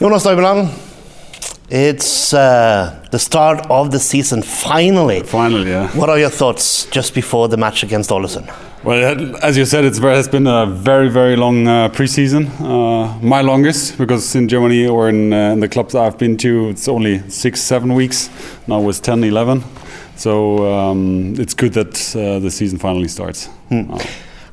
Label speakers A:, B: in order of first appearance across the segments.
A: Jonas Deumeland, it's uh, the start of the season finally.
B: Finally, yeah.
A: What are your thoughts just before the match against Ålesund?
B: Well, as you said, it's very, it's been a very, very long uh, preseason. Uh, my longest, because in Germany or in, uh, in, the clubs I've been to, it's only six, seven weeks. Now it's 10, 11. So um, it's good that uh, the season finally starts.
A: Hmm.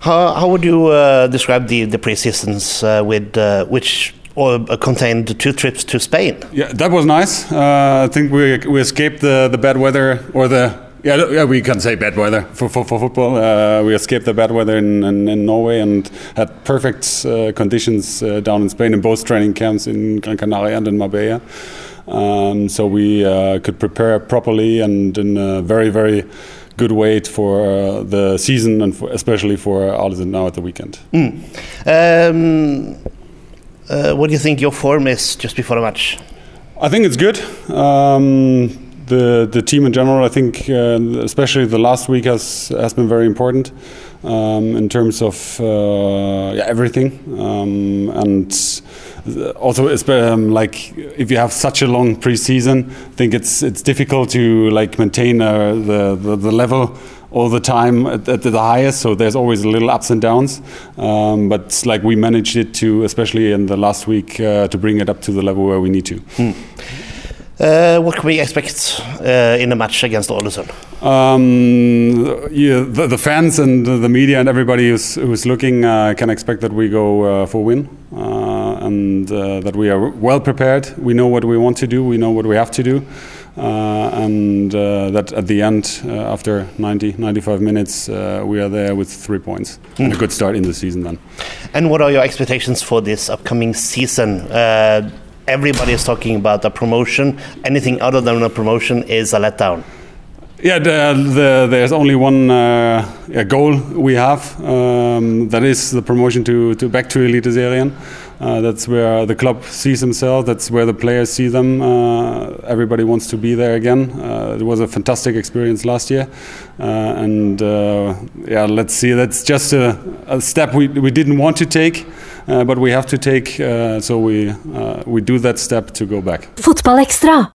A: How, how would you uh, describe the, the preseasons uh, with which or contained two trips to Spain?
B: Yeah, that was nice. I think we, we escaped the, the bad weather or the yeah, yeah, we can say bad weather for, for, for football. Uh, we escaped the bad weather in, in, in Norway and had perfect uh, conditions uh, down in Spain in both training camps in Gran Canaria and in Marbella. Um, so we uh, could prepare properly and in a very, very good weight for uh, the season and for, especially for Artisan now at the weekend.
A: Mm. Um, uh, what do you think your form is just before the match?
B: I think it's good. Um, the the team in general. I think uh, especially the last week has has been very important um, in terms of uh, yeah, everything um, and also um, like if you have such a long preseason, I think it's it's difficult to like maintain uh, the, the, the level all the time at, at, the highest. So there's always a little ups and downs. Um, but like we managed it to, especially in the last week, uh, to bring it up to the level where we need to.
A: Hmm. Uh, what can we expect uh, in a match against Ålesund?
B: Um, yeah, the, the, fans and the media and everybody who's, who's looking uh, can expect that we go uh, for win uh, and uh, that we are well prepared. We know what we want to do. We know what we have to do. and that at the end, after 90, 95 minutes, we are there with three points mm. and a good start in the season then.
A: And what are your expectations for this upcoming season? everybody is talking about a promotion. Anything other than a promotion is a letdown.
B: Yeah, the, the, there's only one uh, goal we have. Um, that is the promotion to, to back to Elite Eliteserien. Uh, that's where the club sees themselves. That's where the players see them. Uh, everybody wants to be there again. Uh, it was a fantastic experience last year, uh, and uh, yeah, let's see. That's just a, a, step we, we didn't want to take, but we have to take. so we we do that step to go back.
C: Fotball Extra